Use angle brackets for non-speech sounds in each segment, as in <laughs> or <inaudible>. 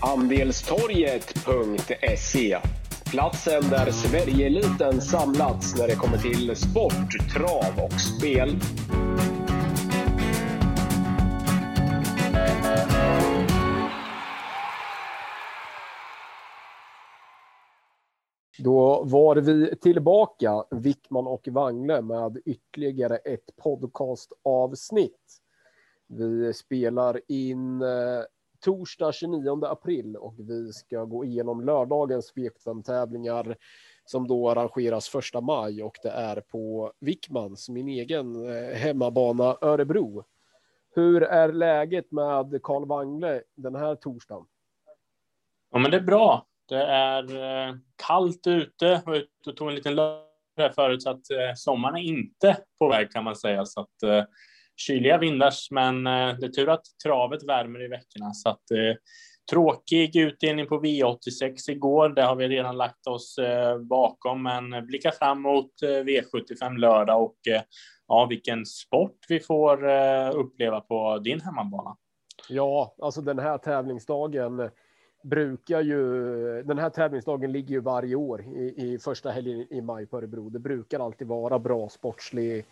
Andelstorget.se Platsen där Sverigeeliten samlats när det kommer till sport, trav och spel. Då var vi tillbaka, Wickman och Wangle, med ytterligare ett podcastavsnitt. Vi spelar in eh, torsdag 29 april och vi ska gå igenom lördagens V75-tävlingar som då arrangeras första maj och det är på Wickmans, min egen eh, hemmabana Örebro. Hur är läget med Karl Wangle den här torsdagen? Ja, men det är bra. Det är eh, kallt ute. Jag var ute och tog en liten lördag förut så att eh, sommaren är inte på väg kan man säga. Så att kyliga vindars, men eh, det är tur att travet värmer i veckorna så att eh, tråkig utdelning på V86 igår. Det har vi redan lagt oss eh, bakom, men blicka fram mot V75 lördag och ja, vilken sport vi får uppleva på din hemmabana. Ja, alltså den här tävlingsdagen brukar ju, den här tävlingsdagen ligger ju varje år i, i första helgen i maj på Örebro. Det brukar alltid vara bra sportslig,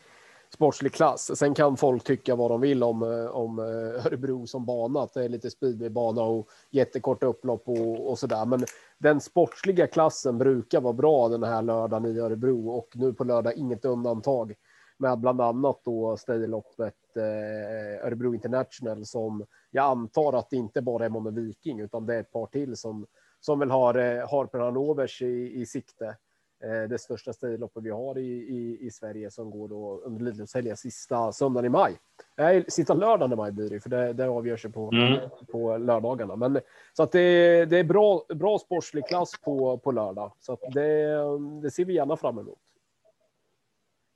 sportslig klass. Sen kan folk tycka vad de vill om, eh, om eh, Örebro som bana, att det är lite speedwaybana och jättekorta upplopp och, och där. Men den sportsliga klassen brukar vara bra den här lördagen i Örebro och nu på lördag inget undantag med bland annat då stayloppet eh, Örebro International som jag antar att det inte bara är Mono Viking utan det är ett par till som som väl har eh, Harper Hanovers i, i sikte. Eh, det största stayloppet vi har i, i, i Sverige som går då under Lidlöfshelgen sista söndagen i maj. Nej, sista lördagen i maj blir det för det, det avgörs ju på, mm. på lördagarna. Men så att det, det är bra, bra sportslig klass på, på lördag så att det, det ser vi gärna fram emot.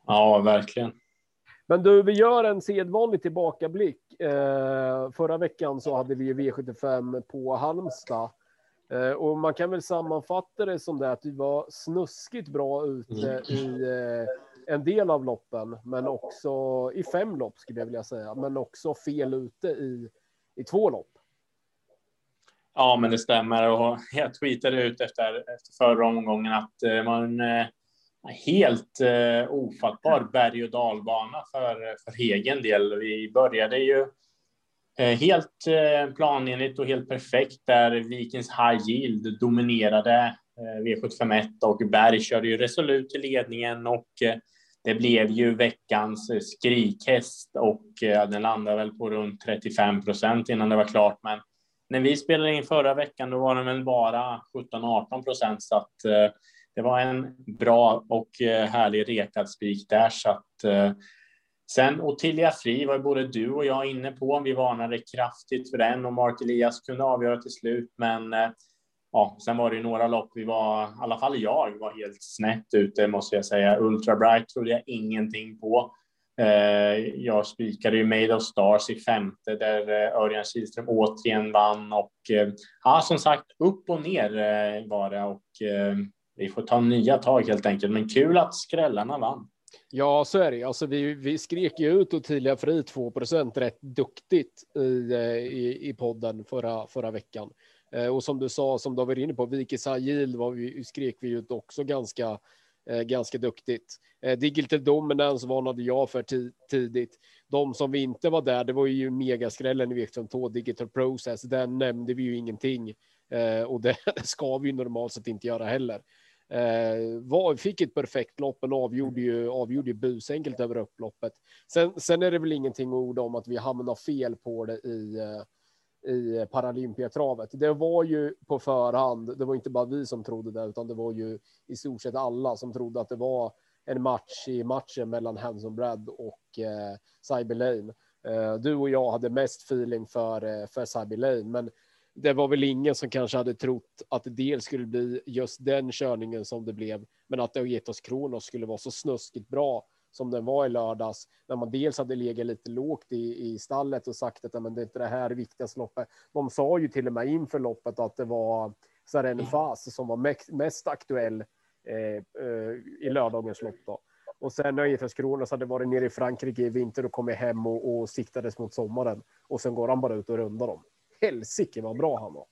Ja, verkligen. Men du, vi gör en sedvanlig tillbakablick. Eh, förra veckan så hade vi V75 på Halmstad. Eh, och man kan väl sammanfatta det som det att vi var snuskigt bra ute mm. i eh, en del av loppen, men också i fem lopp skulle jag vilja säga, men också fel ute i, i två lopp. Ja, men det stämmer och jag tweetade ut efter, efter förra omgången att man eh, helt ofattbar berg och dalbana för, för Hegen del. Vi började ju Eh, helt eh, planenligt och helt perfekt där Vikings High Yield dominerade eh, V751 och Berg körde ju resolut i ledningen och det blev ju veckans skrikhäst och den landade väl på runt 35 procent innan det var klart. Men när vi spelade in förra veckan, då var den väl bara 17-18 procent så att det var en bra och härlig rekad spik där så att Sen Ottilia Fri var både du och jag inne på. Vi varnade kraftigt för den och Mark Elias kunde avgöra till slut. Men eh, ja, sen var det ju några lopp vi var, i alla fall jag, var helt snett ute måste jag säga. Ultra Bright trodde jag ingenting på. Eh, jag spikade ju Made of Stars i femte där eh, Örjan Kihlström återigen vann och ja, som sagt upp och ner var det och vi får ta nya tag helt enkelt, men kul att skrällarna vann. Ja, så är det. Alltså, vi, vi skrek ju ut Ottilia Fri 2% rätt duktigt i, eh, i, i podden förra, förra veckan. Eh, och som du sa, som du var inne på, Vikis Sajil var vi, skrek vi ut också ganska, eh, ganska duktigt. Digital Dominance varnade jag för tidigt. De som vi inte var där, det var ju megaskrällen i Vektum 2, Digital Process. Den nämnde vi ju ingenting och det <laughs> ska vi ju normalt sett inte göra heller. Eh, var, fick ett perfekt lopp, men avgjorde ju, avgjorde ju busenkelt över upploppet. Sen, sen är det väl ingenting att orda om att vi hamnar fel på det i, eh, i Paralympiatravet. Det var ju på förhand, det var inte bara vi som trodde det, utan det var ju i stort sett alla som trodde att det var en match i matchen mellan Hanson Brad och eh, Cyber Lane. Eh, du och jag hade mest feeling för, eh, för Cyber Lane, men det var väl ingen som kanske hade trott att det dels skulle bli just den körningen som det blev, men att Aetos Kronos skulle vara så snuskigt bra som den var i lördags, när man dels hade legat lite lågt i, i stallet och sagt att men det är inte det här viktigaste loppet. De sa ju till och med inför loppet att det var Saren Fas som var mest, mest aktuell eh, eh, i lördagens lopp. Då. Och sen när Aetos Kronos hade varit nere i Frankrike i vinter och kommit hem och, och siktades mot sommaren och sen går han bara ut och rundar dem helsike vad bra han var.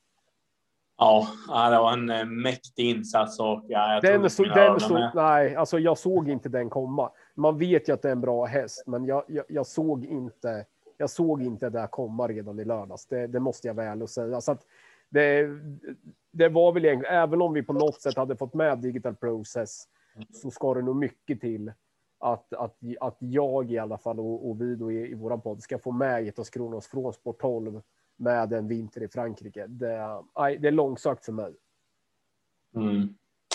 Ja, det var en eh, mäktig insats och ja, jag den så, den så, nej, alltså jag såg inte den komma. Man vet ju att det är en bra häst, men jag, jag, jag såg inte. Jag såg inte det komma redan i lördags. Det, det måste jag väl säga så att det, det var väl egentligen, även om vi på något sätt hade fått med digital process så ska det nog mycket till att, att, att jag i alla fall och, och vi då i, i våran podd ska få med Getos Kronos från Sport 12 med en vinter i Frankrike. Det, det är långsökt för mig. Mm.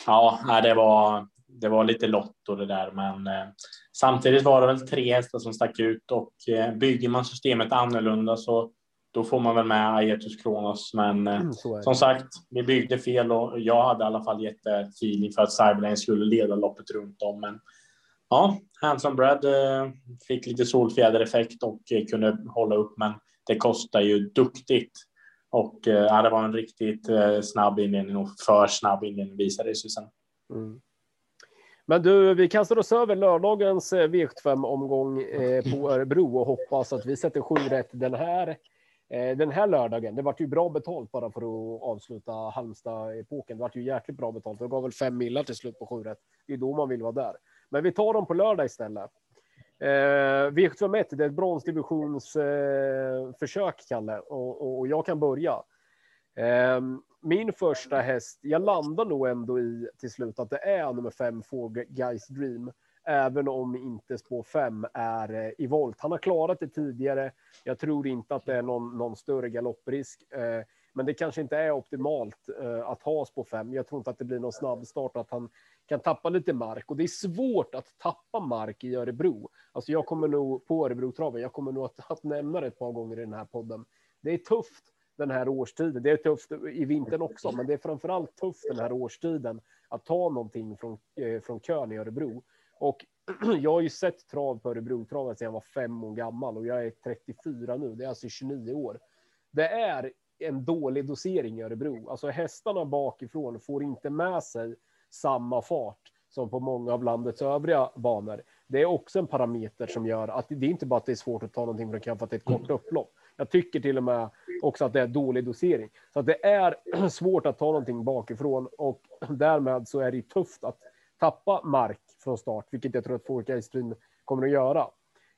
Ja, det var, det var lite lotto det där, men eh, samtidigt var det väl tre hästar som stack ut och eh, bygger man systemet annorlunda så då får man väl med Aetus Kronos. Men eh, mm, som sagt, vi byggde fel och jag hade i alla fall jättefeeling för att Cyberlane skulle leda loppet runt om. Men ja, Handsome Brad fick lite solfjädereffekt och kunde hålla upp, men det kostar ju duktigt. Och eh, ja, det var en riktigt eh, snabb inledning och för snabb inledning visade det sig sen. Mm. Men du, vi kastar oss över lördagens eh, V75 omgång eh, på Örebro och hoppas att vi sätter sju rätt den här den här lördagen, det var ju bra betalt bara för att avsluta Halmstad-epoken. Det var ju jäkligt bra betalt. Det gav väl fem millar till slut på sju rätt. Det är då man vill vara där. Men vi tar dem på lördag istället. Eh, V751, det är ett bronsdivisionsförsök, eh, Kalle, och, och, jag kan börja. Eh, min första häst, jag landar nog ändå i till slut att det är nummer fem, Four Guys Dream även om inte spår 5 är eh, i volt. Han har klarat det tidigare. Jag tror inte att det är någon, någon större galopprisk, eh, men det kanske inte är optimalt eh, att ha spår 5. Jag tror inte att det blir någon snabbstart, att han kan tappa lite mark och det är svårt att tappa mark i Örebro. Alltså jag kommer nog på Örebro-traven. Jag kommer nog att, att nämna det ett par gånger i den här podden. Det är tufft den här årstiden. Det är tufft i vintern också, men det är framför allt tufft den här årstiden att ta någonting från, eh, från kön i Örebro. Och <clears throat> jag har ju sett trav på Örebro traven sedan jag var fem år gammal och jag är 34 nu. Det är alltså 29 år. Det är en dålig dosering i Örebro. Alltså hästarna bakifrån får inte med sig samma fart som på många av landets övriga banor. Det är också en parameter som gör att det är inte bara att det är svårt att ta någonting från för att det är ett kort upplopp. Jag tycker till och med också att det är dålig dosering. Så att det är <clears throat> svårt att ta någonting bakifrån och <clears throat> därmed så är det tufft att tappa mark från start, vilket jag tror att Forka Stream kommer att göra.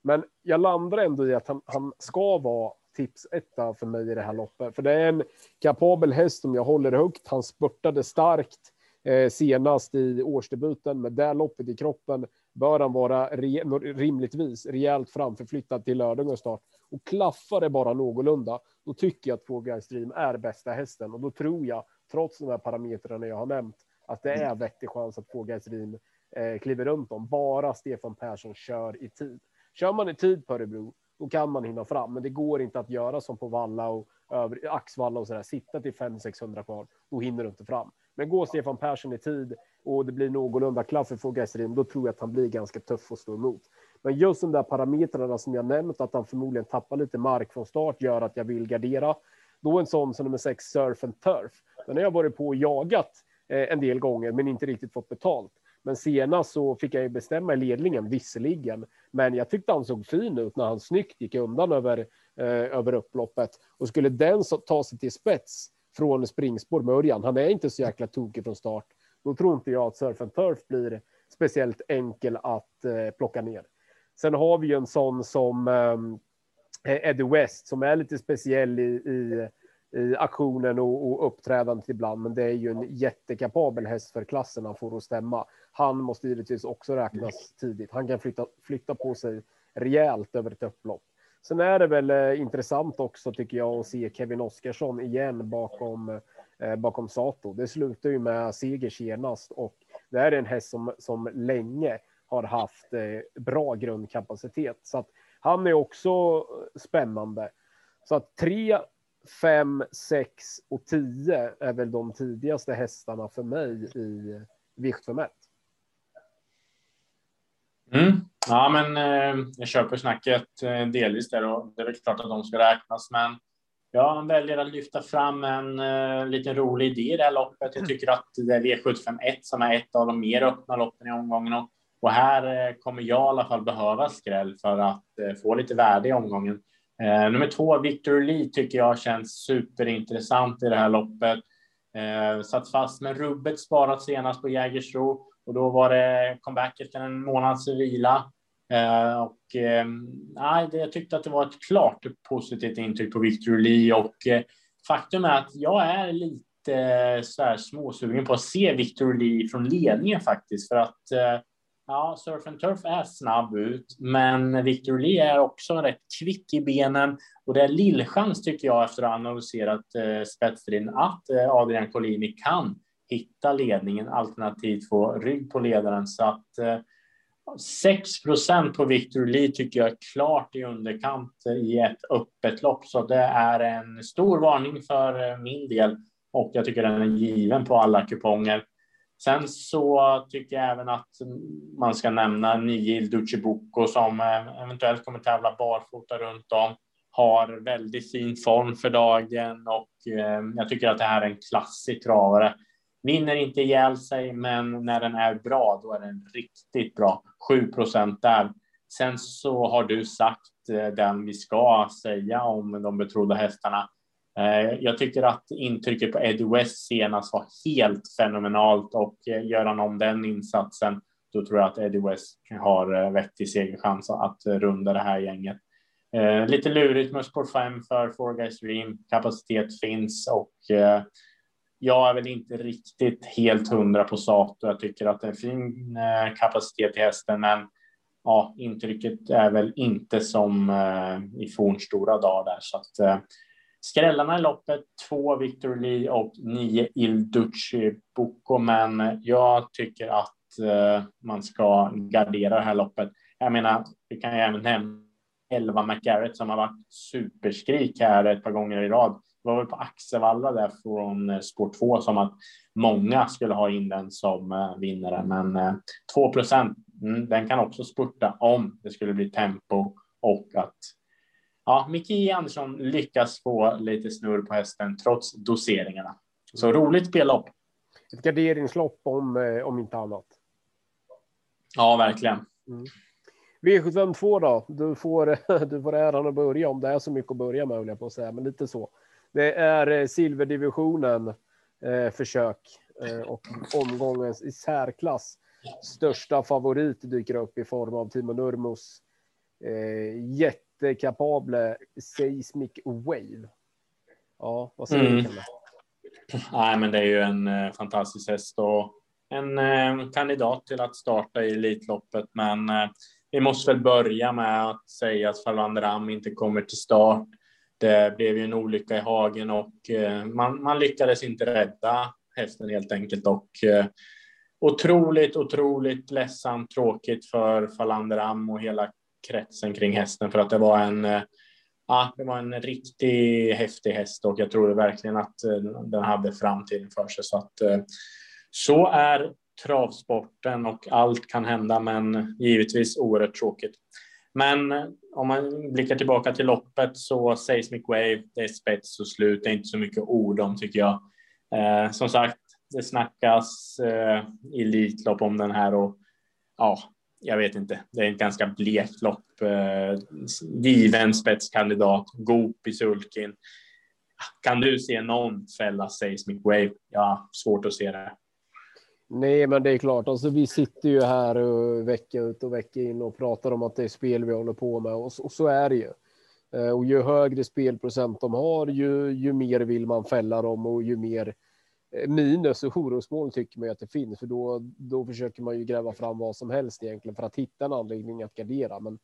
Men jag landar ändå i att han, han ska vara tips etta för mig i det här loppet, för det är en kapabel häst som jag håller högt. Han spurtade starkt eh, senast i årsdebuten med det loppet i kroppen bör han vara re, rimligtvis rejält framförflyttad till lördagens start och klaffar det bara någorlunda. Då tycker jag att Four Stream är bästa hästen och då tror jag, trots de här parametrarna jag har nämnt, att det är vettig chans att Four Stream eh, kliver runt om. Bara Stefan Persson kör i tid. Kör man i tid på Örebro, då kan man hinna fram, men det går inte att göra som på Valla och över, Axvalla och så där. Sitta till 500-600 kvar, då hinner du inte fram. Men går Stefan Persson i tid och det blir någorlunda klaff för Fogesterin, då tror jag att han blir ganska tuff att stå emot. Men just de där parametrarna som jag nämnt, att han förmodligen tappar lite mark från start, gör att jag vill gardera. Då en sån som nummer sex, Surf and Turf. Den har jag varit på och jagat eh, en del gånger, men inte riktigt fått betalt. Men senast så fick jag ju bestämma i ledningen visserligen, men jag tyckte han såg fin ut när han snyggt gick undan över, eh, över upploppet och skulle den så, ta sig till spets från springspår med Örjan. Han är inte så jäkla tokig från start. Då tror inte jag att Surf and Turf blir speciellt enkel att eh, plocka ner. Sen har vi ju en sån som eh, Eddie West som är lite speciell i, i i aktionen och, och uppträdandet ibland, men det är ju en jättekapabel häst för klassen han får att stämma. Han måste givetvis också räknas tidigt. Han kan flytta, flytta på sig rejält över ett upplopp. Sen är det väl eh, intressant också tycker jag att se Kevin Oskarsson igen bakom eh, bakom Sato. Det slutar ju med seger senast och det är en häst som som länge har haft eh, bra grundkapacitet så att han är också eh, spännande. Så att tre 5, 6 och 10 är väl de tidigaste hästarna för mig i viktformat. Mm. Ja, men eh, jag köper snacket eh, delvis där och det är väl klart att de ska räknas, men jag väljer att lyfta fram en eh, liten rolig idé i det här loppet. Jag tycker att det är V751 som är ett av de mer öppna loppen i omgången och, och här eh, kommer jag i alla fall behöva skräll för att eh, få lite värde i omgången. Eh, nummer två, Victor Lee, tycker jag känns superintressant i det här loppet. Eh, satt fast med rubbet sparat senast på Jägersro och då var det comeback efter en månads vila. Eh, och eh, jag tyckte att det var ett klart positivt intryck på Victor Lee och eh, faktum är att jag är lite eh, så här småsugen på att se Victor Lee från ledningen faktiskt för att eh, Ja, Surf and Turf är snabb ut, men Victor Lee är också rätt kvick i benen. Och det är lillchans tycker jag efter att ha analyserat eh, spetsstriden att eh, Adrian Collini kan hitta ledningen alternativt få rygg på ledaren. Så att eh, 6% på Victor Lee tycker jag är klart i underkant eh, i ett öppet lopp, så det är en stor varning för eh, min del. Och jag tycker den är given på alla kuponger. Sen så tycker jag även att man ska nämna Nihil Duciboko som eh, eventuellt kommer tävla barfota runt om. Har väldigt fin form för dagen och eh, jag tycker att det här är en klassisk travare. Vinner inte ihjäl sig, men när den är bra, då är den riktigt bra. 7 procent där. Sen så har du sagt eh, den vi ska säga om de betrodda hästarna. Eh, jag tycker att intrycket på Eddie West senast var helt fenomenalt och eh, gör han om den insatsen, då tror jag att Eddie West har eh, vettig segerchans att runda det här gänget. Lite lurigt med spår 5 för Four Guys Dream. Kapacitet finns och jag är väl inte riktigt helt hundra på Sato. Jag tycker att det är en fin kapacitet i hästen, men ja, intrycket är väl inte som i fornstora dagar där så att Skrällarna i loppet, två Victor Lee och nio Il Ducci Bocco, men jag tycker att eh, man ska gardera det här loppet. Jag menar, vi kan ju även nämna 11 McGarrett som har varit superskrik här ett par gånger i rad. Det var väl på Axevalla där från eh, spår 2 som att många skulle ha in den som eh, vinnare, men 2 procent, mm, den kan också spurta om det skulle bli tempo och att ja, Micke Andersson lyckas få lite snurr på hästen trots doseringarna. Så roligt spellopp. Ett garderingslopp om, eh, om inte annat. Ja, verkligen. Mm. V752 då? Du får, <laughs> du får äran att börja om det är så mycket att börja med, jag på att säga, men lite så. Det är eh, silverdivisionen eh, försök eh, och omgångens i särklass största favorit dyker upp i form av Timo Nurmos eh, jätte jättekapable seismic wave. Ja, vad säger mm. du? Nej, men det är ju en eh, fantastisk häst och en eh, kandidat till att starta i Elitloppet. Men eh, vi måste väl börja med att säga att Farlandram inte kommer till start. Det blev ju en olycka i hagen och man, man lyckades inte rädda hästen helt enkelt och otroligt, otroligt ledsamt tråkigt för Falanderam och hela kretsen kring hästen för att det var en eh, Ja, det var en riktigt häftig häst och jag trodde verkligen att eh, den hade framtiden för sig. Så att eh, så är travsporten och allt kan hända, men givetvis oerhört tråkigt. Men om man blickar tillbaka till loppet så Seismic Wave, det är spets och slut. Det är inte så mycket ord om tycker jag. Eh, som sagt, det snackas eh, Elitlopp om den här och ja, jag vet inte. Det är ett ganska blekt lopp. Eh, given spetskandidat, Goop i sulkin. Kan du se någon fälla Seismic Wave? Ja, svårt att se det. Nej, men det är klart. Alltså, vi sitter ju här och vecka ut och vecka in och pratar om att det är spel vi håller på med och, och så är det ju. Eh, och ju högre spelprocent de har, ju, ju mer vill man fälla dem och ju mer Eh, Eh, minus och orosmoln tycker man ju att det finns, för då, då försöker man ju gräva fram vad som helst egentligen för att hitta en anledning att gardera. Men,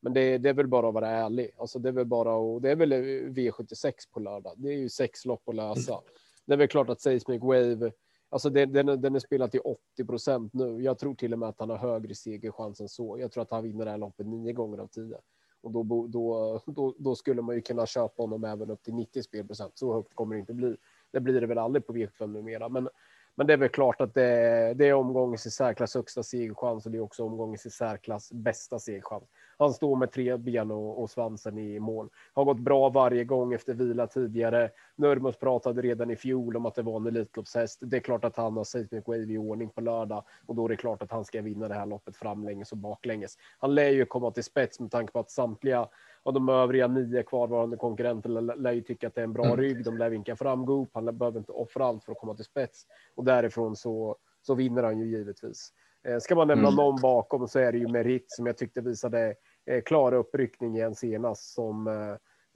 men det, det är väl bara att vara ärlig. Alltså det är väl bara och det är väl eh, V76 på lördag. Det är ju sex lopp att lösa. Det är väl klart att Seismic Wave, alltså den, den, den är spelad till 80 procent nu. Jag tror till och med att han har högre segerchans än så. Jag tror att han vinner det här loppet nio gånger av tio. Och då, då, då, då skulle man ju kunna köpa honom även upp till 90 spelprocent. Så högt kommer det inte bli. Det blir det väl aldrig på V75 numera, men, men det är väl klart att det, det är omgångens i särklass högsta segerchans och det är också omgångens i särklass bästa segerchans. Han står med tre ben och, och, svansen i mål. Har gått bra varje gång efter vila tidigare. Nurmos pratade redan i fjol om att det var en Elitloppshäst. Det är klart att han har Seismic Wave i ordning på lördag och då är det klart att han ska vinna det här loppet framlänges och baklänges. Han lär ju komma till spets med tanke på att samtliga och de övriga nio kvarvarande konkurrenterna lär ju tycka att det är en bra mm. rygg. De lär vinka fram Goop. Han behöver inte offra allt för att komma till spets och därifrån så, så vinner han ju givetvis. Eh, ska man nämna mm. någon bakom så är det ju Merit som jag tyckte visade eh, klara uppryckning igen senast som eh,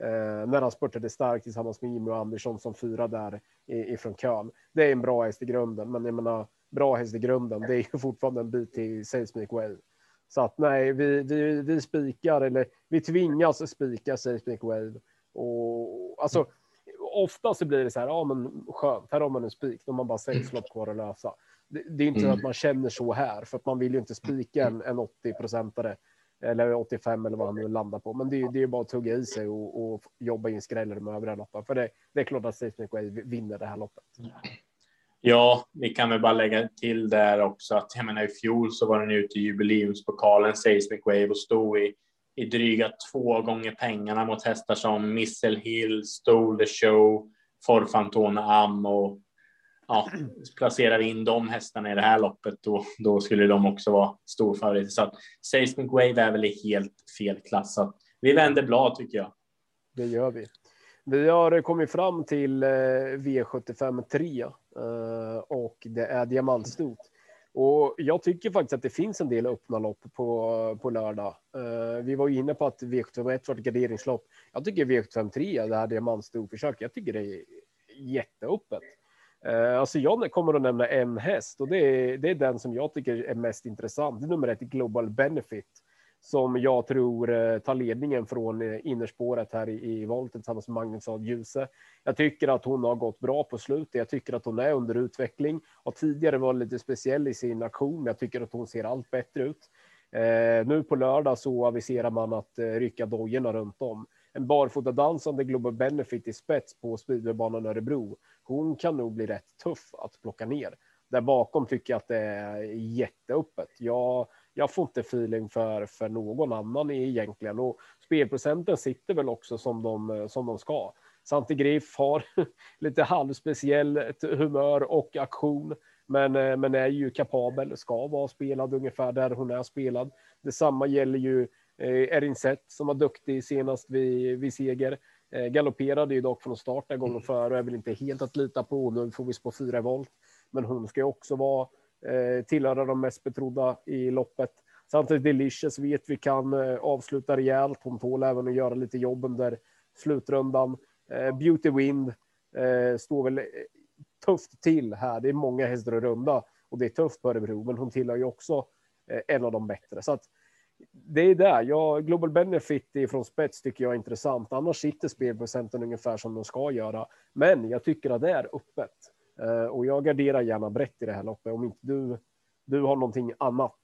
eh, när han spurtade starkt tillsammans med Jimmy och Andersson som fyra där ifrån kön. Det är en bra häst i grunden, men jag menar bra häst i grunden. Det är ju fortfarande en bit till Seismic Wave. Så att nej, vi, vi, vi spikar eller vi tvingas spika Seismic Wave och alltså ofta så blir det så här. Ja, men skönt. Här har man en spik. Då man bara sex lopp kvar att lösa. Det, det är inte mm. så att man känner så här för att man vill ju inte spika en, en 80 procentare eller 85 eller vad han nu landar på. Men det, det är bara att tugga i sig och, och jobba in skräller med övriga loppen. För det, det är klart att Seismic Wave vinner det här loppet. Ja, vi kan väl bara lägga till där också att jag menar i fjol så var den ute i jubileumspokalen Seismic Wave och stod i, i dryga två gånger pengarna mot hästar som Missile Hill, Stole the Show, Forfantona Am och ja, placerar vi in de hästarna i det här loppet då, då skulle de också vara storfavoriter. Så att Seismic Wave är väl i helt fel klass. Så vi vänder blad tycker jag. Det gör vi. Vi har kommit fram till eh, V75 3 Eh, och det är diamantstot. Och jag tycker faktiskt att det finns en del öppna lopp på, på lördag. Uh, vi var ju inne på att V751 var ett garderingslopp. Jag tycker V753, det här diamantstorförsök, jag tycker det är jätteöppet. Uh, alltså jag kommer att nämna en häst och det är, det är den som jag tycker är mest intressant. Det är nummer ett Global Benefit som jag tror eh, tar ledningen från eh, innerspåret här i, i volten tillsammans med Magnus Ad Djuse. Jag tycker att hon har gått bra på slutet. Jag tycker att hon är under utveckling och tidigare var lite speciell i sin aktion. Men jag tycker att hon ser allt bättre ut. Eh, nu på lördag så aviserar man att eh, rycka dojorna runt om. En barfotadansande Global Benefit i spets på speedwaybanan Örebro. Hon kan nog bli rätt tuff att plocka ner. Där bakom tycker jag att det är jätteöppet. Jag jag får inte feeling för, för någon annan egentligen och spelprocenten sitter väl också som de, som de ska. Santi Griff har <laughs> lite halvspeciell humör och aktion, men, men är ju kapabel, ska vara spelad ungefär där hon är spelad. Detsamma gäller ju eh, Erin Sett som var duktig senast vid, vid seger. Eh, galopperade ju dock från start den gången mm. före och är väl inte helt att lita på. Nu får vi spå fyra volt, men hon ska ju också vara eh, tillhöra de mest betrodda i loppet. Samtidigt Delicious vet vi kan eh, avsluta rejält. Hon tål även att göra lite jobb under slutrundan. Eh, Beauty Wind eh, står väl eh, tufft till här. Det är många hästar att runda och det är tufft på Örebro, men hon tillhör ju också eh, en av de bättre. Så att det är där. Ja, Global Benefit från spets tycker jag är intressant. Annars sitter spelprocenten ungefär som de ska göra. Men jag tycker att det är öppet. Eh, och jag garderar gärna brett i det här loppet om inte du, du har någonting annat.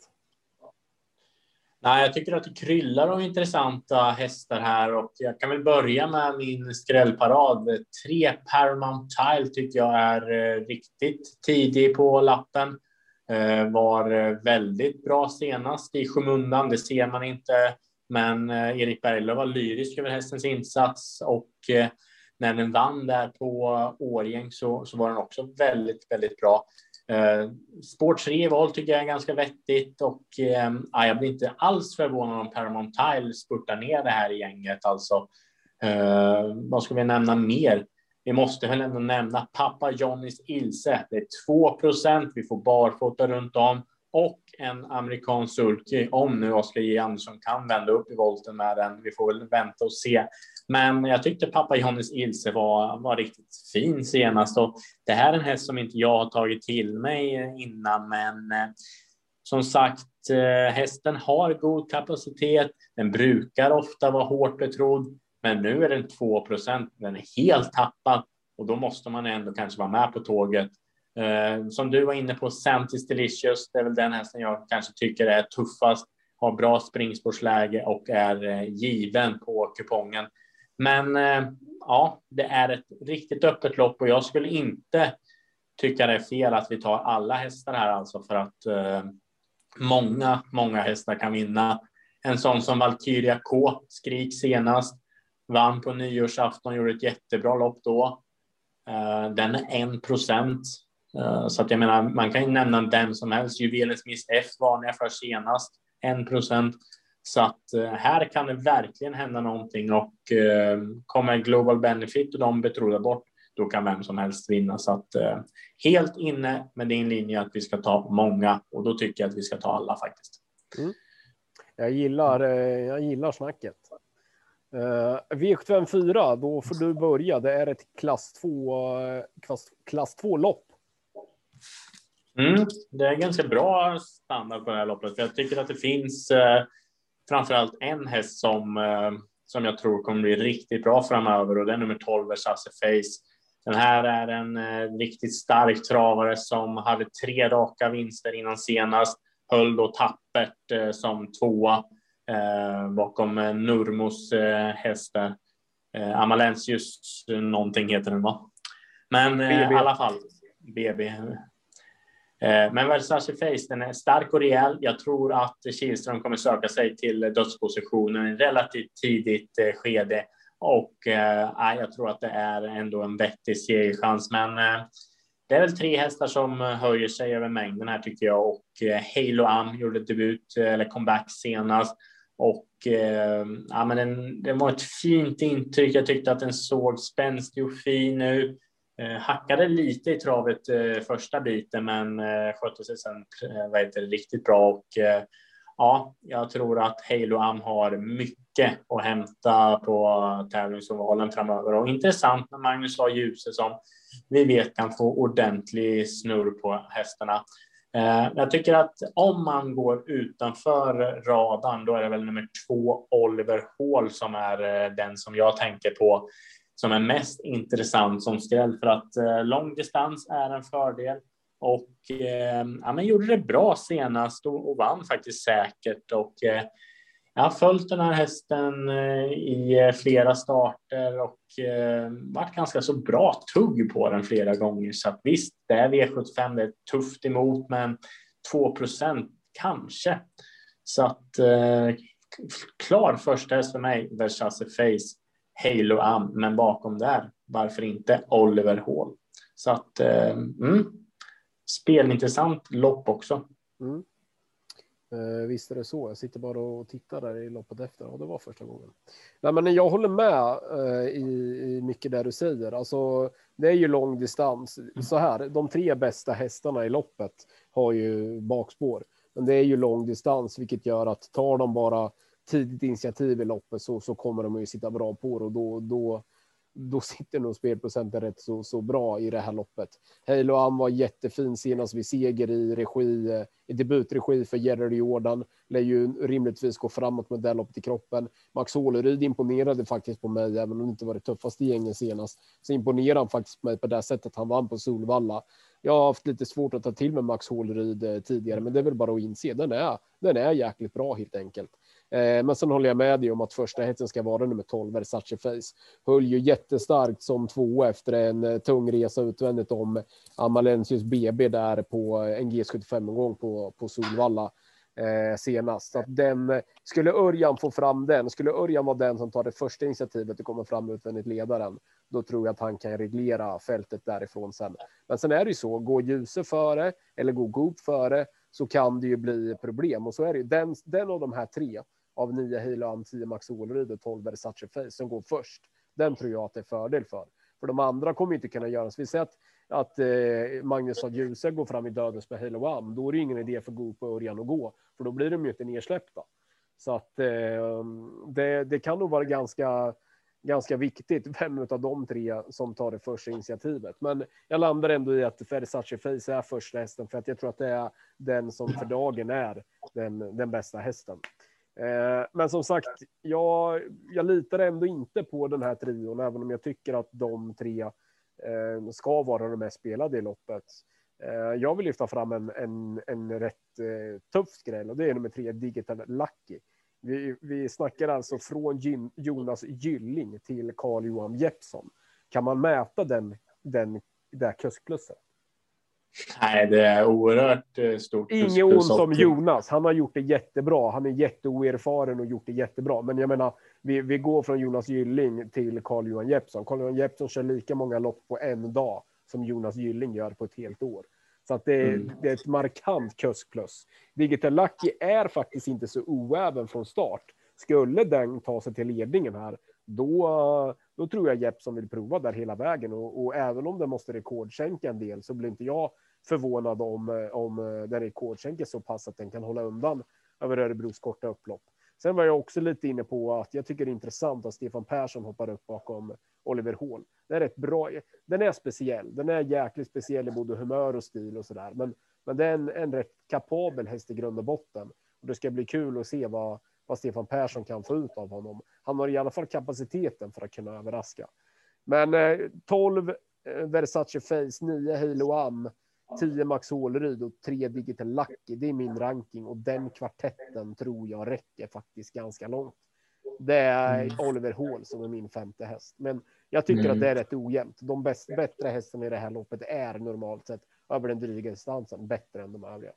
Nej, jag tycker att det kryllar av intressanta hästar här och jag kan väl börja med min skrällparad. Tre Paramount Tile tycker jag är eh, riktigt tidig på lappen. Eh, var väldigt bra senast i skymundan, det ser man inte. Men Erik Berglöf var lyrisk över hästens insats och när den vann där på Årjäng så, så var den också väldigt, väldigt bra. Eh, spår 3 val tycker jag är ganska vettigt och eh, jag blir inte alls förvånad om Paramount Tile spurtar ner det här gänget. Alltså, eh, vad ska vi nämna mer? Vi måste väl ändå nämna pappa Johnnys Ilse. Det är 2% Vi får barfota runt om och en amerikansk sulky om nu Oskar J Andersson kan vända upp i volten med den. Vi får väl vänta och se. Men jag tyckte pappa Johnnys Ilse var, var riktigt fin senast och det här är en häst som inte jag har tagit till mig eh, innan, men eh, som sagt, eh, hästen har god kapacitet. Den brukar ofta vara hårt betrodd, men nu är den 2% Den är helt tappad och då måste man ändå kanske vara med på tåget. Som du var inne på, Santis Delicious, det är väl den hästen jag kanske tycker är tuffast, har bra springspårsläge och är given på kupongen. Men eh, ja, det är ett riktigt öppet lopp och jag skulle inte tycka det är fel att vi tar alla hästar här alltså för att eh, många, många hästar kan vinna. En sån som Valkyria K, Skrik senast, vann på nyårsafton, gjorde ett jättebra lopp då. Eh, den är en procent. Så att jag menar, man kan ju nämna den som helst. Juvelens Miss F varnade jag för senast, en procent. Så att eh, här kan det verkligen hända någonting och eh, kommer Global Benefit och de betrodda bort, då kan vem som helst vinna. Så att eh, helt inne med din linje att vi ska ta många och då tycker jag att vi ska ta alla faktiskt. Mm. Jag gillar, jag gillar snacket. V754, då får du börja. Det är ett klass 2 klass, klass 2 lopp. Mm, det är ganska bra standard på det här loppet. För jag tycker att det finns framförallt en häst som, eh, som jag tror kommer bli riktigt bra framöver och det är nummer 12, Versace Face. Den här är en eh, riktigt stark travare som hade tre raka vinster innan senast. Höll då tappert eh, som tvåa bakom eh, Nurmos eh, hästar. Eh, Amalensius någonting heter den va? Men i alla fall, BB. Eh, men Versace Face, den är stark och rejäl. Jag tror att Kihlström kommer söka sig till dödspositionen i relativt tidigt eh, skede och eh, jag tror att det är ändå en vettig segerchans. Men eh, det är väl tre hästar som höjer sig över mängden här tycker jag och eh, Halo Am gjorde debut eh, eller comeback senast och eh, ja, men den, den var ett fint intryck. Jag tyckte att den såg spänstig och fin ut. Eh, hackade lite i travet eh, första biten, men eh, skötte sig sen vad heter riktigt bra. Och, ja, jag tror att Halo Am har mycket att hämta på tävlingsovalen framöver. Och intressant med Magnus A. Djuse som vi vet kan få ordentlig snurr på hästarna. Jag tycker att om man går utanför radarn, då är det väl nummer två Oliver Hall som är den som jag tänker på som är mest intressant som skräll för att eh, lång distans är en fördel och eh, ja, men gjorde det bra senast och, och vann faktiskt säkert och eh, jag har följt den här hästen eh, i eh, flera starter och eh, varit ganska så bra tugg på den flera gånger. Så att visst, det är V75, det är tufft emot, men 2% kanske. Så att eh, klar första häst för mig, Versace Face. Halo Am, men bakom där, varför inte Oliver Hall? Så att, eh, mm, spelintressant lopp också. Mm. Eh, visst är det så. Jag sitter bara och tittar där i loppet efter. Ja, det var första gången. Nej, men jag håller med eh, i, i mycket där du säger. Alltså, det är ju lång distans. Så här, de tre bästa hästarna i loppet har ju bakspår. Men det är ju lång distans, vilket gör att tar de bara tidigt initiativ i loppet så, så kommer de ju sitta bra på det och då, då, då sitter nog spelprocenten rätt så, så bra i det här loppet. Halo Am var jättefin senast vid seger i regi, i debutregi för Jerry Jordan. Lär ju rimligtvis gå framåt med det loppet i kroppen. Max Åleryd imponerade faktiskt på mig, även om det inte var det tuffaste gänget senast. Så imponerade han faktiskt på mig på det sättet han vann på Solvalla. Jag har haft lite svårt att ta till med Max Håleryd eh, tidigare, men det är väl bara att inse. Den är, den är jäkligt bra helt enkelt. Eh, men sen håller jag med dig om att första hetsen ska vara nummer 12, Versace Face. Höll ju jättestarkt som två efter en eh, tung resa utvändigt om Amalensius BB där på eh, en G75-omgång på, på Solvalla eh, senast. Så att den, eh, skulle Örjan få fram den, skulle Örjan vara den som tar det första initiativet och kommer fram utvändigt ledaren, då tror jag att han kan reglera fältet därifrån sen. Men sen är det ju så, går Ljuse före eller går Goop före så kan det ju bli problem och så är det ju den, den av de här tre av nio Halo 10 Max Åleryd och 12 Versace Face som går först. Den tror jag att det är fördel för. För de andra kommer inte kunna göra så. Vi ser att, att eh, Magnus och Djuse går fram i dödens med Halo Am. Då är det ingen idé för Goop och Örjan att gå, för då blir de ju inte nedsläppta. Så att eh, det, det kan nog vara ganska ganska viktigt vem av de tre som tar det första initiativet. Men jag landar ändå i att Versace Face är första hästen för att jag tror att det är den som för dagen är den, den bästa hästen. Eh, men som sagt, jag, jag litar ändå inte på den här trion, även om jag tycker att de tre eh, ska vara de mest spelade i loppet. Eh, jag vill lyfta fram en, en, en rätt tuff skräll och det är nummer tre, Digital Lucky. Vi, vi snackar alltså från Gin, Jonas Gylling till Carl Johan Jeppsson. Kan man mäta den, den, det kuskplusset? Nej, det är oerhört eh, stort. Inget ont om Jonas. Han har gjort det jättebra. Han är jätteoerfaren och gjort det jättebra. Men jag menar, vi, vi går från Jonas Gylling till Carl-Johan Jeppsson. Carl-Johan Jeppsson kör lika många lopp på en dag som Jonas Gylling gör på ett helt år. Så att det, mm. det är ett markant kuskplus. Digital Lucky är faktiskt inte så oäven från start. Skulle den ta sig till ledningen här, då, då tror jag Jeppson vill prova där hela vägen. Och, och även om den måste rekordsänka en del så blir inte jag förvånad om, om eh, den rekordsänker så pass att den kan hålla undan över Örebros korta upplopp. Sen var jag också lite inne på att jag tycker det är intressant att Stefan Persson hoppar upp bakom Oliver Hall. Det är rätt bra. Den är speciell. Den är jäkligt speciell i både humör och stil och så där. Men, men det är en, en rätt kapabel häst i grund och botten. Och det ska bli kul att se vad, vad Stefan Persson kan få ut av honom. Han har i alla fall kapaciteten för att kunna överraska. Men eh, 12 eh, Versace Face, 9 Halo Am 10 Max Håleryd och 3 Digital Lucky. Det är min ranking och den kvartetten tror jag räcker faktiskt ganska långt. Det är mm. Oliver Hall som är min femte häst, men jag tycker mm. att det är rätt ojämnt. De bäst, bättre hästarna i det här loppet är normalt sett över den dryga distansen bättre än de övriga.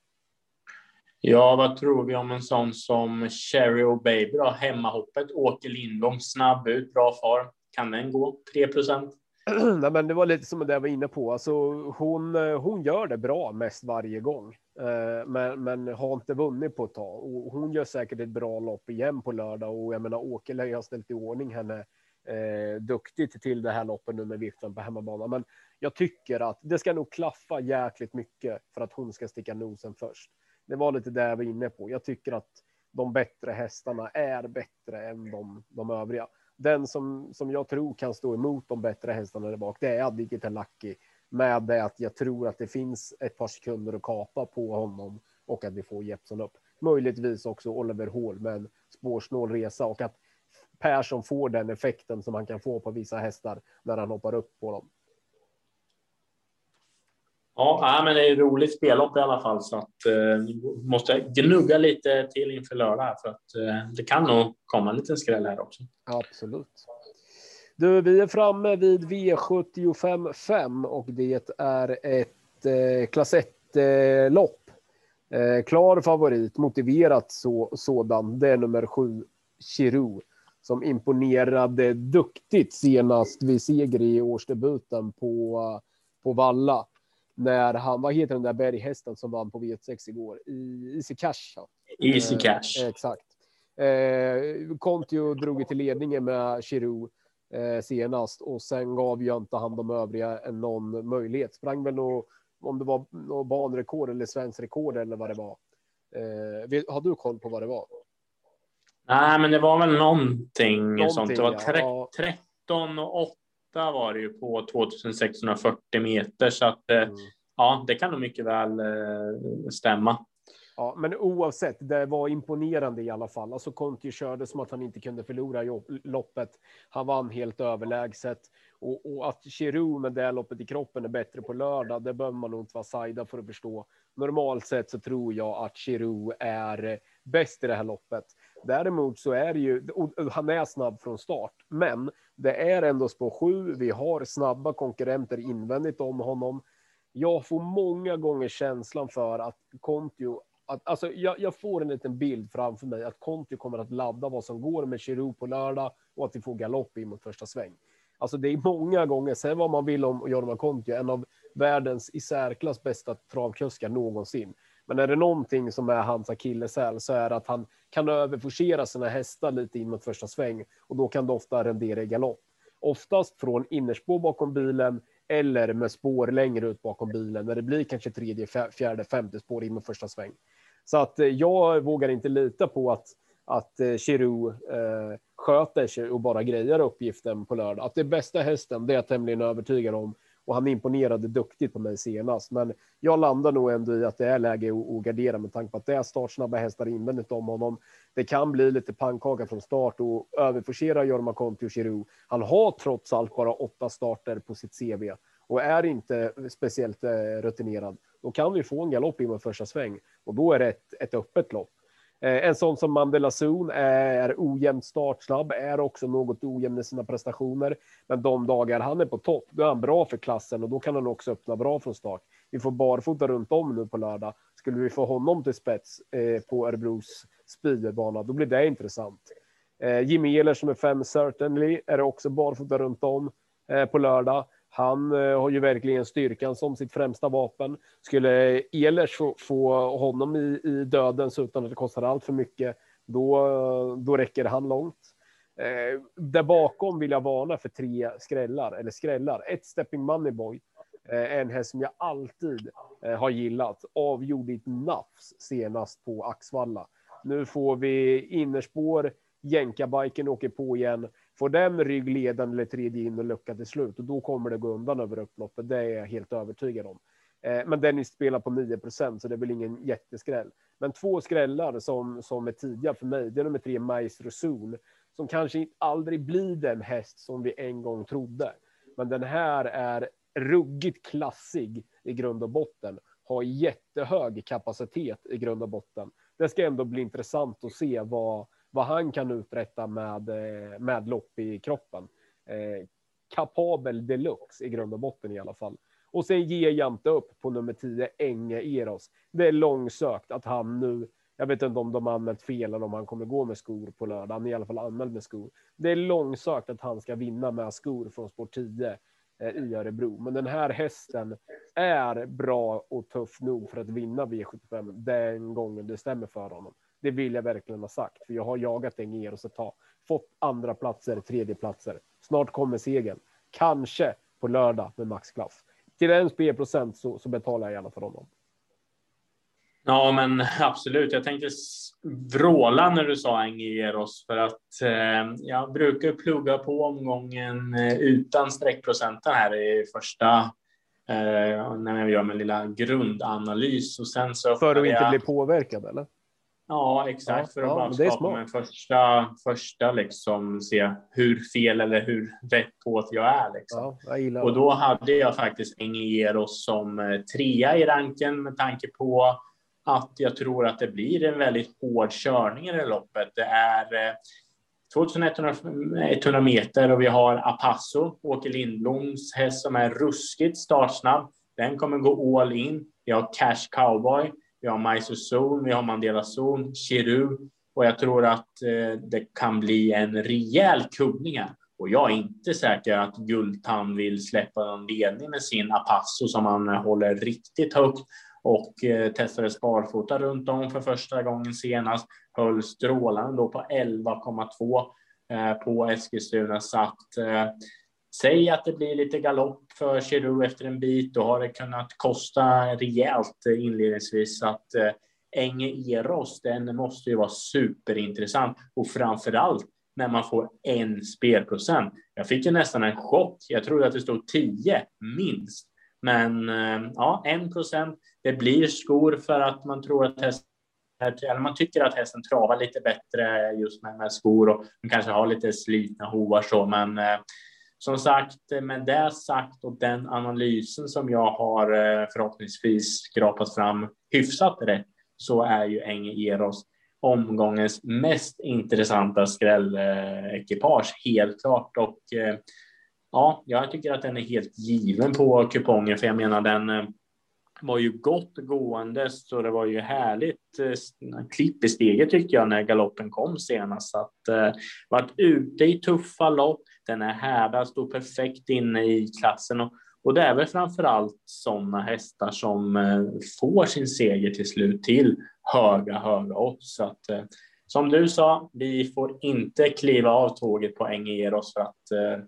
Ja, vad tror vi om en sån som Cherry och Baby då? Hemmahoppet, Åke Lindholm, snabb ut, bra form. Kan den gå 3 procent? <clears throat> Nej, men det var lite som det jag var inne på. Alltså, hon, eh, hon gör det bra mest varje gång, eh, men, men har inte vunnit på ett tag. Och hon gör säkert ett bra lopp igen på lördag och jag menar Åke lär ha ställt i ordning henne eh, duktigt till det här loppet nu med viften på hemmabana. Men jag tycker att det ska nog klaffa jäkligt mycket för att hon ska sticka nosen först. Det var lite det jag var inne på. Jag tycker att de bättre hästarna är bättre än de, de övriga den som, som jag tror kan stå emot de bättre hästarna där bak, det är Digital Lucky. Med det att jag tror att det finns ett par sekunder att kapa på honom och att vi får Jeppson upp. Möjligtvis också Oliver Hall med en spårsnål resa och att Persson får den effekten som han kan få på vissa hästar när han hoppar upp på dem. Ja, men det är ett roligt spellopp i alla fall så att eh, måste gnugga lite till inför lördag för att eh, det kan nog komma en liten skräll här också. Absolut. Du, vi är framme vid V75 5 och det är ett eh, klass 1 eh, lopp. Eh, klar favorit, motiverat så, sådan. Det är nummer sju, Chiru, som imponerade duktigt senast vid seger i årsdebuten på, på Valla när han, vad heter den där berghästen som vann på V6 igår? I, Easy Cash. Easy Cash. Eh, exakt. Eh, Kontio drog till ledningen med Chiru eh, senast och sen gav ju inte han de övriga någon möjlighet. Sprang väl nog, om det var något banrekord eller svensk rekord eller vad det var. Eh, har du koll på vad det var? Nej, men det var väl någonting, någonting sånt. Det var tre, ja. 13 och 8 var det ju på 2640 meter så att eh, mm. ja, det kan nog mycket väl eh, stämma. Ja, men oavsett, det var imponerande i alla fall. Alltså Conti körde som att han inte kunde förlora loppet. Han vann helt överlägset och, och att Chiru med det loppet i kroppen är bättre på lördag. Det behöver man nog inte vara sajda för att förstå. Normalt sett så tror jag att Chiru är bäst i det här loppet. Däremot så är det ju, han är snabb från start, men det är ändå spår 7. Vi har snabba konkurrenter invändigt om honom. Jag får många gånger känslan för att Kontio, att, alltså jag, jag, får en liten bild framför mig att Kontio kommer att ladda vad som går med Chiru på lördag och att vi får galopp in mot första sväng. Alltså det är många gånger, säg vad man vill om Jorma Kontio, en av världens i särklass bästa travkuskar någonsin. Men är det någonting som är hans akilleshäl så är det att han kan överforcera sina hästar lite in mot första sväng och då kan det ofta rendera i galopp. Oftast från innerspår bakom bilen eller med spår längre ut bakom bilen när det blir kanske tredje, fjärde, femte spår in mot första sväng. Så att eh, jag vågar inte lita på att att eh, Chiru eh, sköter sig och bara grejar uppgiften på lördag. Att det är bästa hästen, det är jag tämligen övertygad om och han imponerade duktigt på mig senast. Men jag landar nog ändå i att det är läge att gardera med tanke på att det är startsnabba hästar invändigt om honom. Det kan bli lite pannkaka från start och överforcera Jorma Conti och Chiru. Han har trots allt bara åtta starter på sitt CV och är inte speciellt eh, rutinerad. Då kan vi få en galopp in första sväng och då är det ett, ett öppet lopp. Eh, en sån som Mandela Zon är ojämnt startsnabb, är också något ojämn i sina prestationer. Men de dagar han är på topp, då är han bra för klassen och då kan han också öppna bra från start. Vi får barfota runt om nu på lördag. Skulle vi få honom till spets eh, på Örebros speedbana, då blir det intressant. Eh, Jimmy Ehlers som är fem certainly är också barfota runt om på lördag. Han eh, har ju verkligen styrkan som sitt främsta vapen. Skulle Ehlers få, få honom i, i dödens utan att det kostar allt för mycket, då, då räcker han långt. Eh, där bakom vill jag varna för tre skrällar, eller skrällar. Ett Stepping Moneyboy, eh, en häst som jag alltid eh, har gillat. Avgjord i ett nafs senast på Axvalla. Nu får vi innerspår, jänkarbiken åker på igen. Får den ryggledaren eller tredje in och lucka till slut, och då kommer det gå undan över upploppet. Det är jag helt övertygad om. Eh, men Dennis spelar på 9 procent, så det är väl ingen jätteskräll. Men två skrällar som, som är tidiga för mig, det är nummer tre Maestro Zoon, som kanske aldrig blir den häst som vi en gång trodde. Men den här är ruggigt klassig i grund och botten, har jättehög kapacitet i grund och botten. Det ska ändå bli intressant att se vad, vad han kan uträtta med, eh, med lopp i kroppen. Eh, kapabel deluxe i grund och botten i alla fall. Och sen ger jag inte upp på nummer 10, Enge Eros. Det är långsökt att han nu, jag vet inte om de anmält fel eller om han kommer gå med skor på lördag. Han är i alla fall anmäld med skor. Det är långsökt att han ska vinna med skor från sport 10 eh, i Örebro. Men den här hästen är bra och tuff nog för att vinna V75 den gången det stämmer för honom. Det vill jag verkligen ha sagt, för jag har jagat Enge Eros ett tag. Fått andra platser, tredje platser. Snart kommer segern. Kanske på lördag med maxklass till en spelprocent så, så betalar jag gärna för honom. Ja, men absolut. Jag tänkte vråla när du sa Engeros för att eh, jag brukar plugga på omgången eh, utan streckprocenten här i första eh, när jag gör min lilla grundanalys och sen så. För att inte bli påverkad eller? Ja, exakt. Ja, för att ja, bara skapa en första, första liksom se hur fel eller hur rätt på jag är. Liksom. Ja, jag och då hade jag faktiskt Engeros som eh, trea i ranken med tanke på att jag tror att det blir en väldigt hård körning i det loppet. Det är 2100 eh, meter och vi har Apasso, Åke Lindbloms häst som är ruskigt startsnabb. Den kommer gå all in. Vi har Cash Cowboy vi har Maiso Zon, vi har Mandela Zon, Chiru och jag tror att eh, det kan bli en rejäl kubbning här. Och jag är inte säker att Gultan vill släppa någon ledning med sin Apasso som han eh, håller riktigt högt och eh, testade sparfota runt om för första gången senast. Höll strålande då på 11,2 på Eskilstuna. Så att Säg att det blir lite galopp för Giroud efter en bit, då har det kunnat kosta rejält eh, inledningsvis. att eh, Enge Eros, den måste ju vara superintressant och framför allt när man får en spelprocent. Jag fick ju nästan en chock. Jag trodde att det stod 10 minst, men eh, ja, en procent. Det blir skor för att man tror att hästen eller man tycker att hästen travar lite bättre just med, med skor och man kanske har lite slitna hovar så, men eh, som sagt, med det sagt och den analysen som jag har eh, förhoppningsvis skrapat fram hyfsat rätt så är ju Enge Eros omgångens mest intressanta skrällekipage helt klart. Och eh, ja, jag tycker att den är helt given på kupongen för jag menar den eh, var ju gott gående så det var ju härligt eh, klipp i steget tyckte jag när galoppen kom senast. Så att eh, varit ute i tuffa lopp, den är härdad, stod perfekt inne i klassen och, och det är väl framför allt sådana hästar som eh, får sin seger till slut till höga, höga odds. Så att, eh, som du sa, vi får inte kliva av tåget på Engeros för att eh,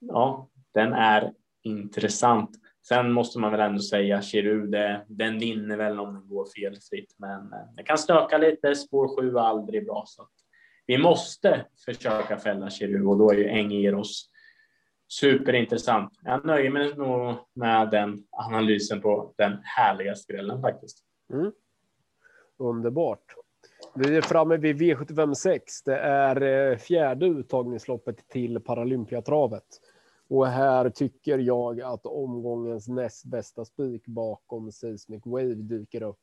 ja, den är intressant. Sen måste man väl ändå säga Chiru, eh, den vinner väl om den går felfritt, men eh, det kan stöka lite. Spår 7 är aldrig bra, så vi måste försöka fälla Chiru och då är ju Engeros superintressant. Jag nöjer mig nog med den analysen på den härliga skrällen faktiskt. Mm. Underbart. Vi är framme vid V75 6. Det är eh, fjärde uttagningsloppet till Paralympiatravet. Och här tycker jag att omgångens näst bästa spik bakom Seismic Wave dyker upp.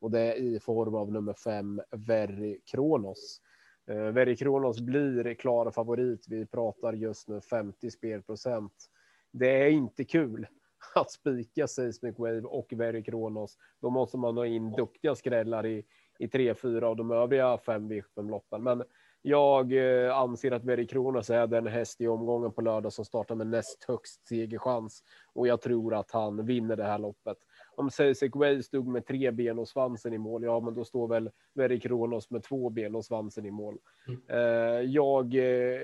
Och det är i form av nummer fem, Very Kronos. Eh, Very Kronos blir klar favorit. Vi pratar just nu 50 spelprocent. Det är inte kul <laughs> att spika Seismic Wave och Very Kronos. Då måste man ha in duktiga skrällar i, i tre, fyra av de övriga fem V75-loppen. Men jag eh, anser att Very Kronos är den häst i omgången på lördag som startar med näst högst segerchans och jag tror att han vinner det här loppet. Om Ceesek Way stod med tre ben och svansen i mål, ja, men då står väl Very Kronos med två ben och svansen i mål. Mm. Eh, jag, eh,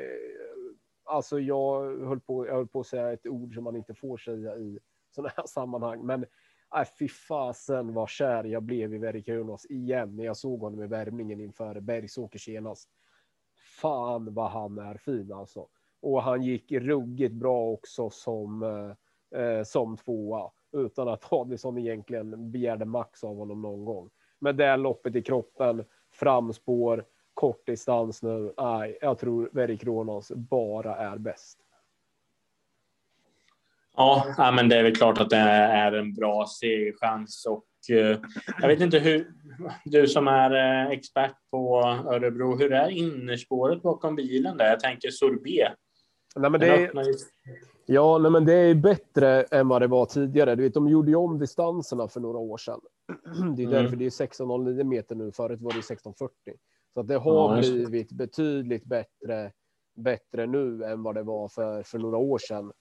alltså jag höll på, jag höll på att säga ett ord som man inte får säga i sådana här sammanhang, men äh, fy fasen vad kär jag blev i Very Kronos igen när jag såg honom i värmningen inför Bergsåker senast fan vad han är fin alltså. Och han gick ruggigt bra också som, eh, eh som tvåa utan att Adison egentligen begärde max av honom någon gång. Men det loppet i kroppen, framspår, kort distans nu. Nej, jag tror Very Kronos bara är bäst. Ja, men det är väl klart att det är en bra segerchans och Eh, jag vet inte hur, du som är eh, expert på Örebro, hur är innerspåret bakom bilen där? Jag tänker sorbet. Nej, men det är, ja, nej, men det är bättre än vad det var tidigare. Du vet, de gjorde ju om distanserna för några år sedan. Det är därför mm. det är 16,09 meter nu. Förut var det 16,40. Så att det har ja, blivit betydligt bättre, bättre nu än vad det var för, för några år sedan.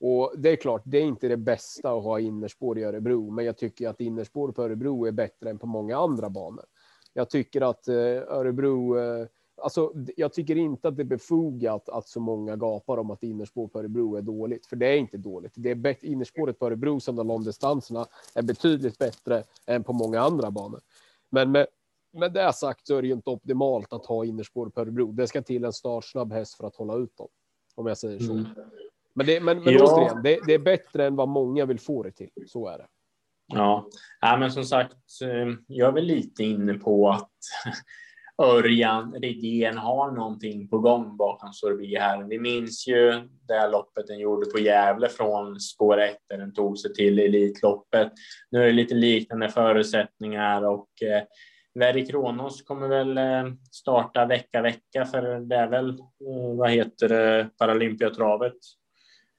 Och det är klart, det är inte det bästa att ha innerspår i Örebro, men jag tycker att innerspår på Örebro är bättre än på många andra banor. Jag tycker att eh, Örebro, eh, alltså jag tycker inte att det är befogat att så många gapar om att innerspår på Örebro är dåligt, för det är inte dåligt. Det är bättre, innerspåret på Örebro som de långdistanserna är betydligt bättre än på många andra banor. Men med, med det sagt så är det ju inte optimalt att ha innerspår på Örebro. Det ska till en startsnabb häst för att hålla ut dem, om jag säger så. Mm. Men, det, men, men ja. återigen, det, det, är bättre än vad många vill få det till. Så är det. Ja, ja men som sagt, eh, jag är väl lite inne på att <laughs> Örjan Redén har någonting på gång bakom Sorbi här. Vi minns ju det loppet den gjorde på Gävle från spår 1 där den tog sig till Elitloppet. Nu är det lite liknande förutsättningar och eh, Veri Kronos kommer väl eh, starta vecka vecka för det är väl, vad heter det, Paralympiatravet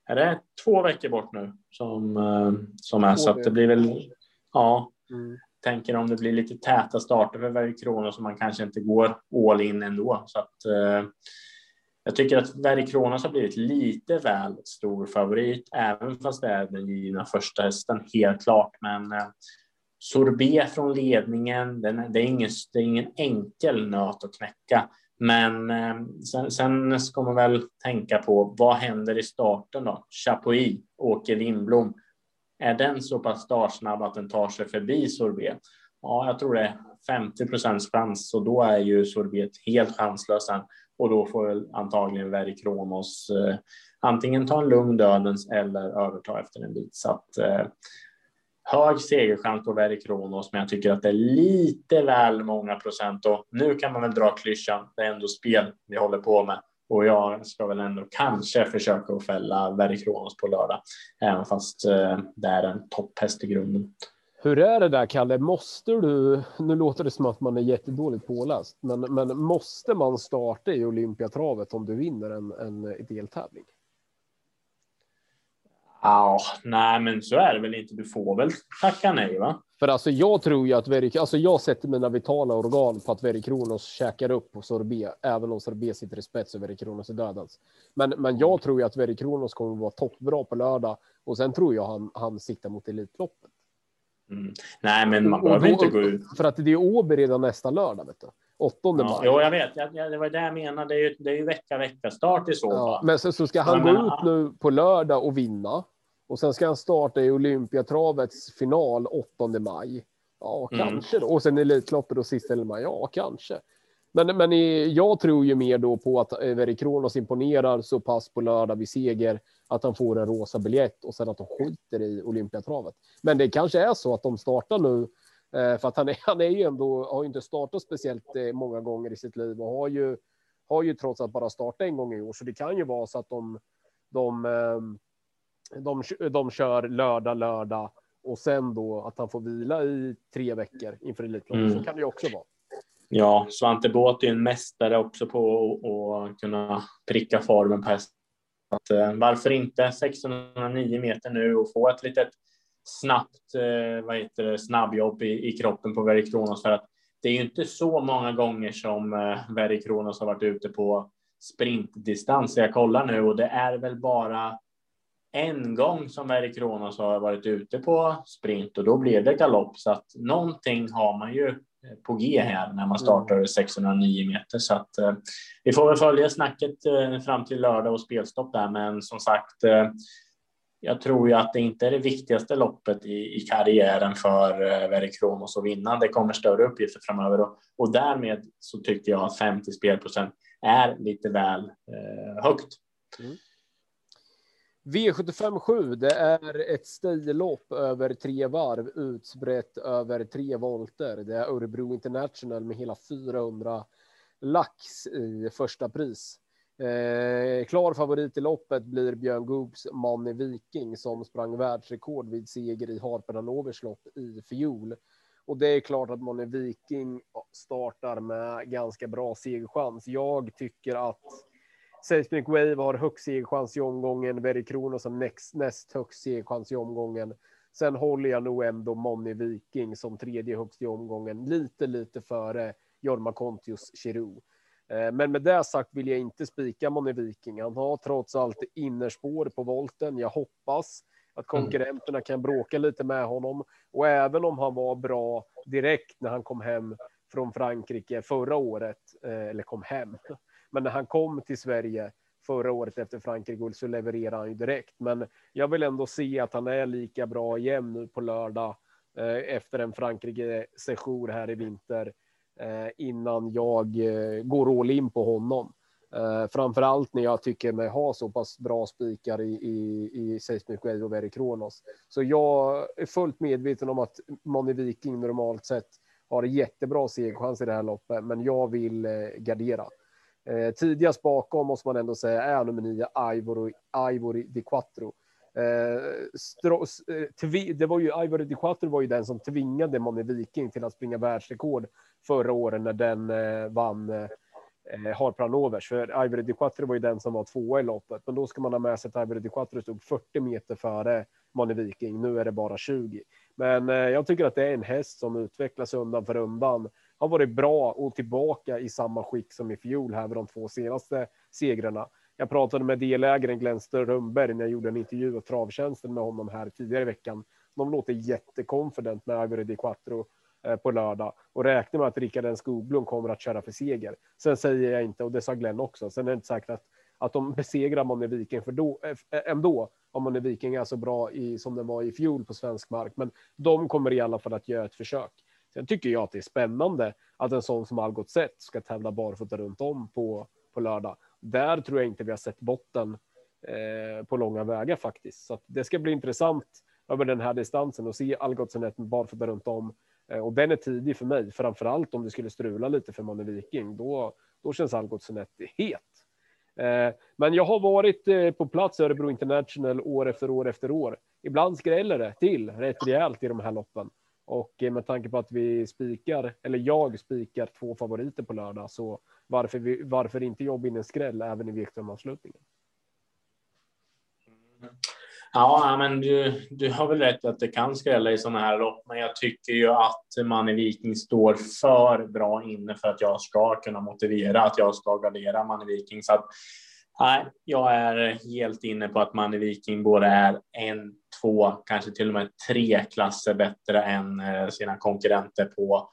är det två veckor bort nu som, eh, som är så att det blir väl, ja, mm. tänker om det blir lite täta starter för varje krona så man kanske inte går all in ändå. Så att, eh, jag tycker att Verry Kronos har blivit lite väl stor favorit, även fast det är den givna första hästen, helt klart. Men eh, Sorbet från ledningen, den, det, är ingen, det är ingen enkel nöt att knäcka. Men eh, sen, sen, ska man väl tänka på vad händer i starten då? Chapuis, Åke Lindblom. Är den så pass startsnabb att den tar sig förbi Sorbet? Ja, jag tror det är 50 procents chans och då är ju Sorbet helt chanslös och då får väl antagligen Verry Kronos eh, antingen ta en lugn dödens eller överta efter en bit. Så att eh, hög segerchans på Veri Kronos, men jag tycker att det är lite väl många procent och nu kan man väl dra klyschan. Det är ändå spel vi håller på med och jag ska väl ändå kanske försöka att fälla Veri Kronos på lördag, även fast eh, det är en topphäst i grunden. Hur är det där, Kalle? Måste du, nu låter det som att man är jättedåligt påläst, men, men måste man starta i Olympiatravet om du vinner en, en deltävling? Ja, nej, men så är det väl inte. Du får väl tacka nej, va? För alltså, jag tror ju att Verik, alltså jag sätter mina vitala organ på att Verik Kronos käkar upp på Sorbet, även om Sorbet sitter i spets och Verik Kronos är dödens. Men, men jag tror ju att Verik Kronos kommer att vara toppbra på lördag och sen tror jag han, han siktar mot Elitloppet. Mm. Nej, men man behöver inte gå ut. För att det är Åby redan nästa lördag, vet du. 8 ja, maj. Jo, jag vet. Jag, det var det jag menade. Det är ju, det är ju vecka, vecka start i så fall. Ja, men så, så ska han gå ut nu på lördag och vinna. Och sen ska han starta i Olympiatravets final 8 maj. Ja, mm. kanske då. Och sen Elitloppet och sista maj. Ja, kanske. Men, men jag tror ju mer då på att Veri Kronos imponerar så pass på lördag vid seger att han får en rosa biljett och sen att de skiter i Olympiatravet. Men det kanske är så att de startar nu eh, för att han är, <laughs> han är ju ändå, har ju inte startat speciellt eh, många gånger i sitt liv och har ju, har ju trots att bara startat en gång i år. Så det kan ju vara så att de, de ehm, de, de kör lördag, lördag och sen då att han får vila i tre veckor inför Elitloppet. Mm. Så kan det ju också vara. Ja, Svante Båth är en mästare också på att kunna pricka formen på hästen. Eh, varför inte 1609 meter nu och få ett litet snabbt, eh, vad heter det, snabbjobb i, i kroppen på Verry Kronos för att det är ju inte så många gånger som eh, Verry Kronos har varit ute på sprintdistans. Jag kollar nu och det är väl bara en gång som Verry Kronos har varit ute på sprint och då blev det galopp. Så att någonting har man ju på G här när man startar mm. 609 meter. Så att eh, vi får väl följa snacket eh, fram till lördag och spelstopp där. Men som sagt, eh, jag tror ju att det inte är det viktigaste loppet i, i karriären för eh, Verry Kronos att vinna. Det kommer större uppgifter framöver och, och därmed så tyckte jag att 50 spelprocent är lite väl eh, högt. Mm. V75 det är ett stilopp över tre varv utspritt över tre volter. Det är Örebro International med hela 400 lax i första pris. Eh, klar favorit i loppet blir Björn Goops Manne Viking som sprang världsrekord vid seger i Harper lopp i fjol. Och det är klart att Manne Viking startar med ganska bra segerchans. Jag tycker att Seismic Wave har högst segerchans i omgången. Very Kronos har näst, näst högst segerchans i omgången. Sen håller jag nog ändå Monni Viking som tredje högst i omgången, lite, lite före Jorma Kontius Chiru. Eh, men med det sagt vill jag inte spika Monni Viking. Han har trots allt innerspår på volten. Jag hoppas att mm. konkurrenterna kan bråka lite med honom. Och även om han var bra direkt när han kom hem från Frankrike förra året, eh, eller kom hem, men när han kom till Sverige förra året efter Frankrike så levererade han ju direkt. Men jag vill ändå se att han är lika bra igen nu på lördag eh, efter en Frankrike session här i vinter eh, innan jag eh, går all in på honom. Eh, framför allt när jag tycker mig ha så pass bra spikar i, i, i Seismic Wave och Very Kronos. Så jag är fullt medveten om att Moni Viking normalt sett har jättebra segerchans i det här loppet, men jag vill eh, gardera. Eh, tidigast bakom måste man ändå säga är nummer nio Ivory, Ivory Di Quattro. Eh, eh det var ju Ivory Di Quattro var ju den som tvingade Moni Viking till att springa världsrekord förra året när den eh, vann eh, eh Harpranovers. För Ivory Di Quattro var ju den som var tvåa i loppet. Men då ska man ha med sig att Ivory Di Quattro stod 40 meter före Moni Viking. Nu är det bara 20. Men eh, jag tycker att det är en häst som utvecklas undan för undan har varit bra och tillbaka i samma skick som i fjol här med de två senaste segrarna. Jag pratade med delägaren Glenn Strömberg när jag gjorde en intervju av travtjänsten med honom här tidigare i veckan. De låter jättekonfident med Agore Di Quattro eh, på lördag och räknar med att Rickard N Skoglund kommer att köra för seger. Sen säger jag inte, och det sa Glenn också, sen är det inte säkert att, att de besegrar man är Viking för då, eh, eh, ändå om man är Viking är så bra i, som den var i fjol på svensk mark. Men de kommer i alla fall att göra ett försök. Sen tycker jag att det är spännande att en sån som Algot Sett ska tävla barfota runt om på, på lördag. Där tror jag inte vi har sett botten eh, på långa vägar faktiskt. Så det ska bli intressant över den här distansen och se Algot Sett barfota runt om. Eh, och den är tidig för mig, framför allt om det skulle strula lite för Manne Viking. Då, då känns Algot Sett het. Eh, men jag har varit eh, på plats i Örebro International år efter år efter år. Ibland skräller det till rätt rejält i de här loppen. Och eh, med tanke på att vi spikar, eller jag spikar två favoriter på lördag, så varför, vi, varför inte jobba in en skräll även i V75-avslutningen? Ja, men du, du har väl rätt att det kan skrälla i sådana här lopp, men jag tycker ju att man i Viking står för bra inne för att jag ska kunna motivera att jag ska gardera man i Viking. Så att Nej, jag är helt inne på att man i Viking både är en, två, kanske till och med tre klasser bättre än eh, sina konkurrenter på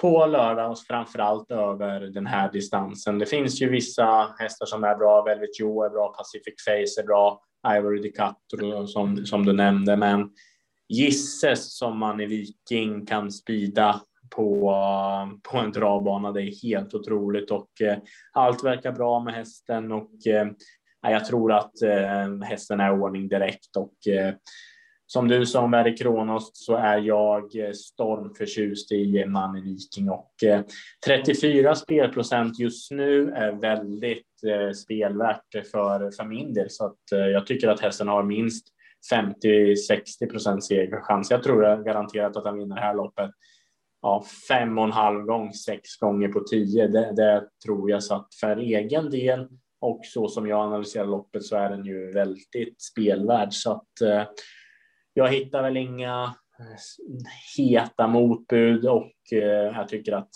på lördag och framförallt över den här distansen. Det finns ju vissa hästar som är bra. Velvet Joe är bra, Pacific Face är bra, Ivory DeCatro som, som du nämnde, men gisses som man i Viking kan spida på, på en travbana. Det är helt otroligt och eh, allt verkar bra med hästen och eh, jag tror att eh, hästen är i ordning direkt och eh, som du sa om Verre Kronos så är jag eh, stormförtjust i Manne Viking och eh, 34 spelprocent just nu är väldigt eh, spelvärt för, för min del så att jag tycker att hästen har minst 50-60 procent segerchans. Jag tror garanterat att han vinner det här loppet ja, fem och en halv gång, sex gånger på tio. Det, det tror jag så att för egen del och så som jag analyserar loppet så är den ju väldigt spelvärd så att eh, jag hittar väl inga eh, heta motbud och eh, jag tycker att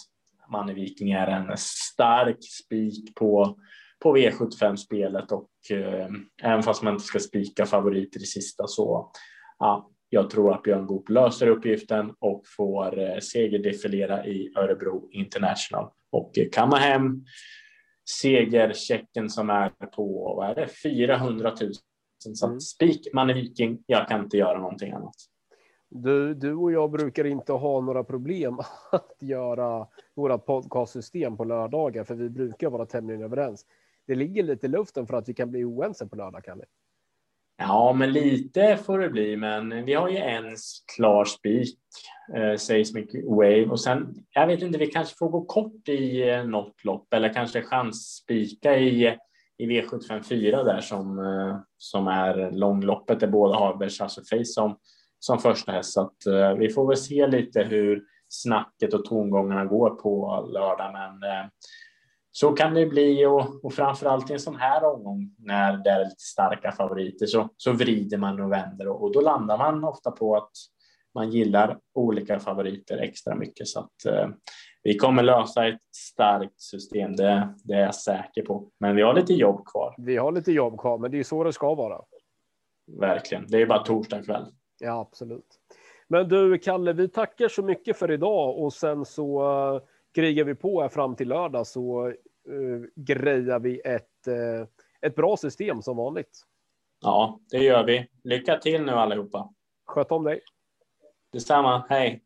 Manne Viking är en stark spik på, på V75-spelet och eh, även fast man inte ska spika favoriter i sista så ja, jag tror att Björn Goop löser uppgiften och får eh, segerdefilera i Örebro International och eh, kamma hem segerchecken som är på vad är det, 400 000. Så mm. spik, man är viking, jag kan inte göra någonting annat. Du, du och jag brukar inte ha några problem <laughs> att göra våra podcastsystem på lördagar, för vi brukar vara tämligen överens. Det ligger lite i luften för att vi kan bli oense på lördag, Kalle. Ja, men lite får det bli, men vi har ju en klar spik, eh, Seismic Wave, och sen, jag vet inte, vi kanske får gå kort i eh, något lopp eller kanske chansspika i, i V754 där som, eh, som är långloppet där båda har Versace alltså Face som, som första häst. Så att, eh, vi får väl se lite hur snacket och tongångarna går på lördag, men eh, så kan det bli och, och framförallt i en sån här omgång när det är lite starka favoriter så, så vrider man och vänder och, och då landar man ofta på att man gillar olika favoriter extra mycket så att eh, vi kommer lösa ett starkt system. Det, det, är jag säker på. Men vi har lite jobb kvar. Vi har lite jobb kvar, men det är så det ska vara. Verkligen. Det är bara torsdag kväll. Ja, absolut. Men du, Kalle, vi tackar så mycket för idag och sen så uh, krigar vi på här fram till lördag så uh, grejar vi ett, uh, ett bra system som vanligt. Ja, det gör vi. Lycka till nu allihopa. Sköt om dig. Detsamma. Hej.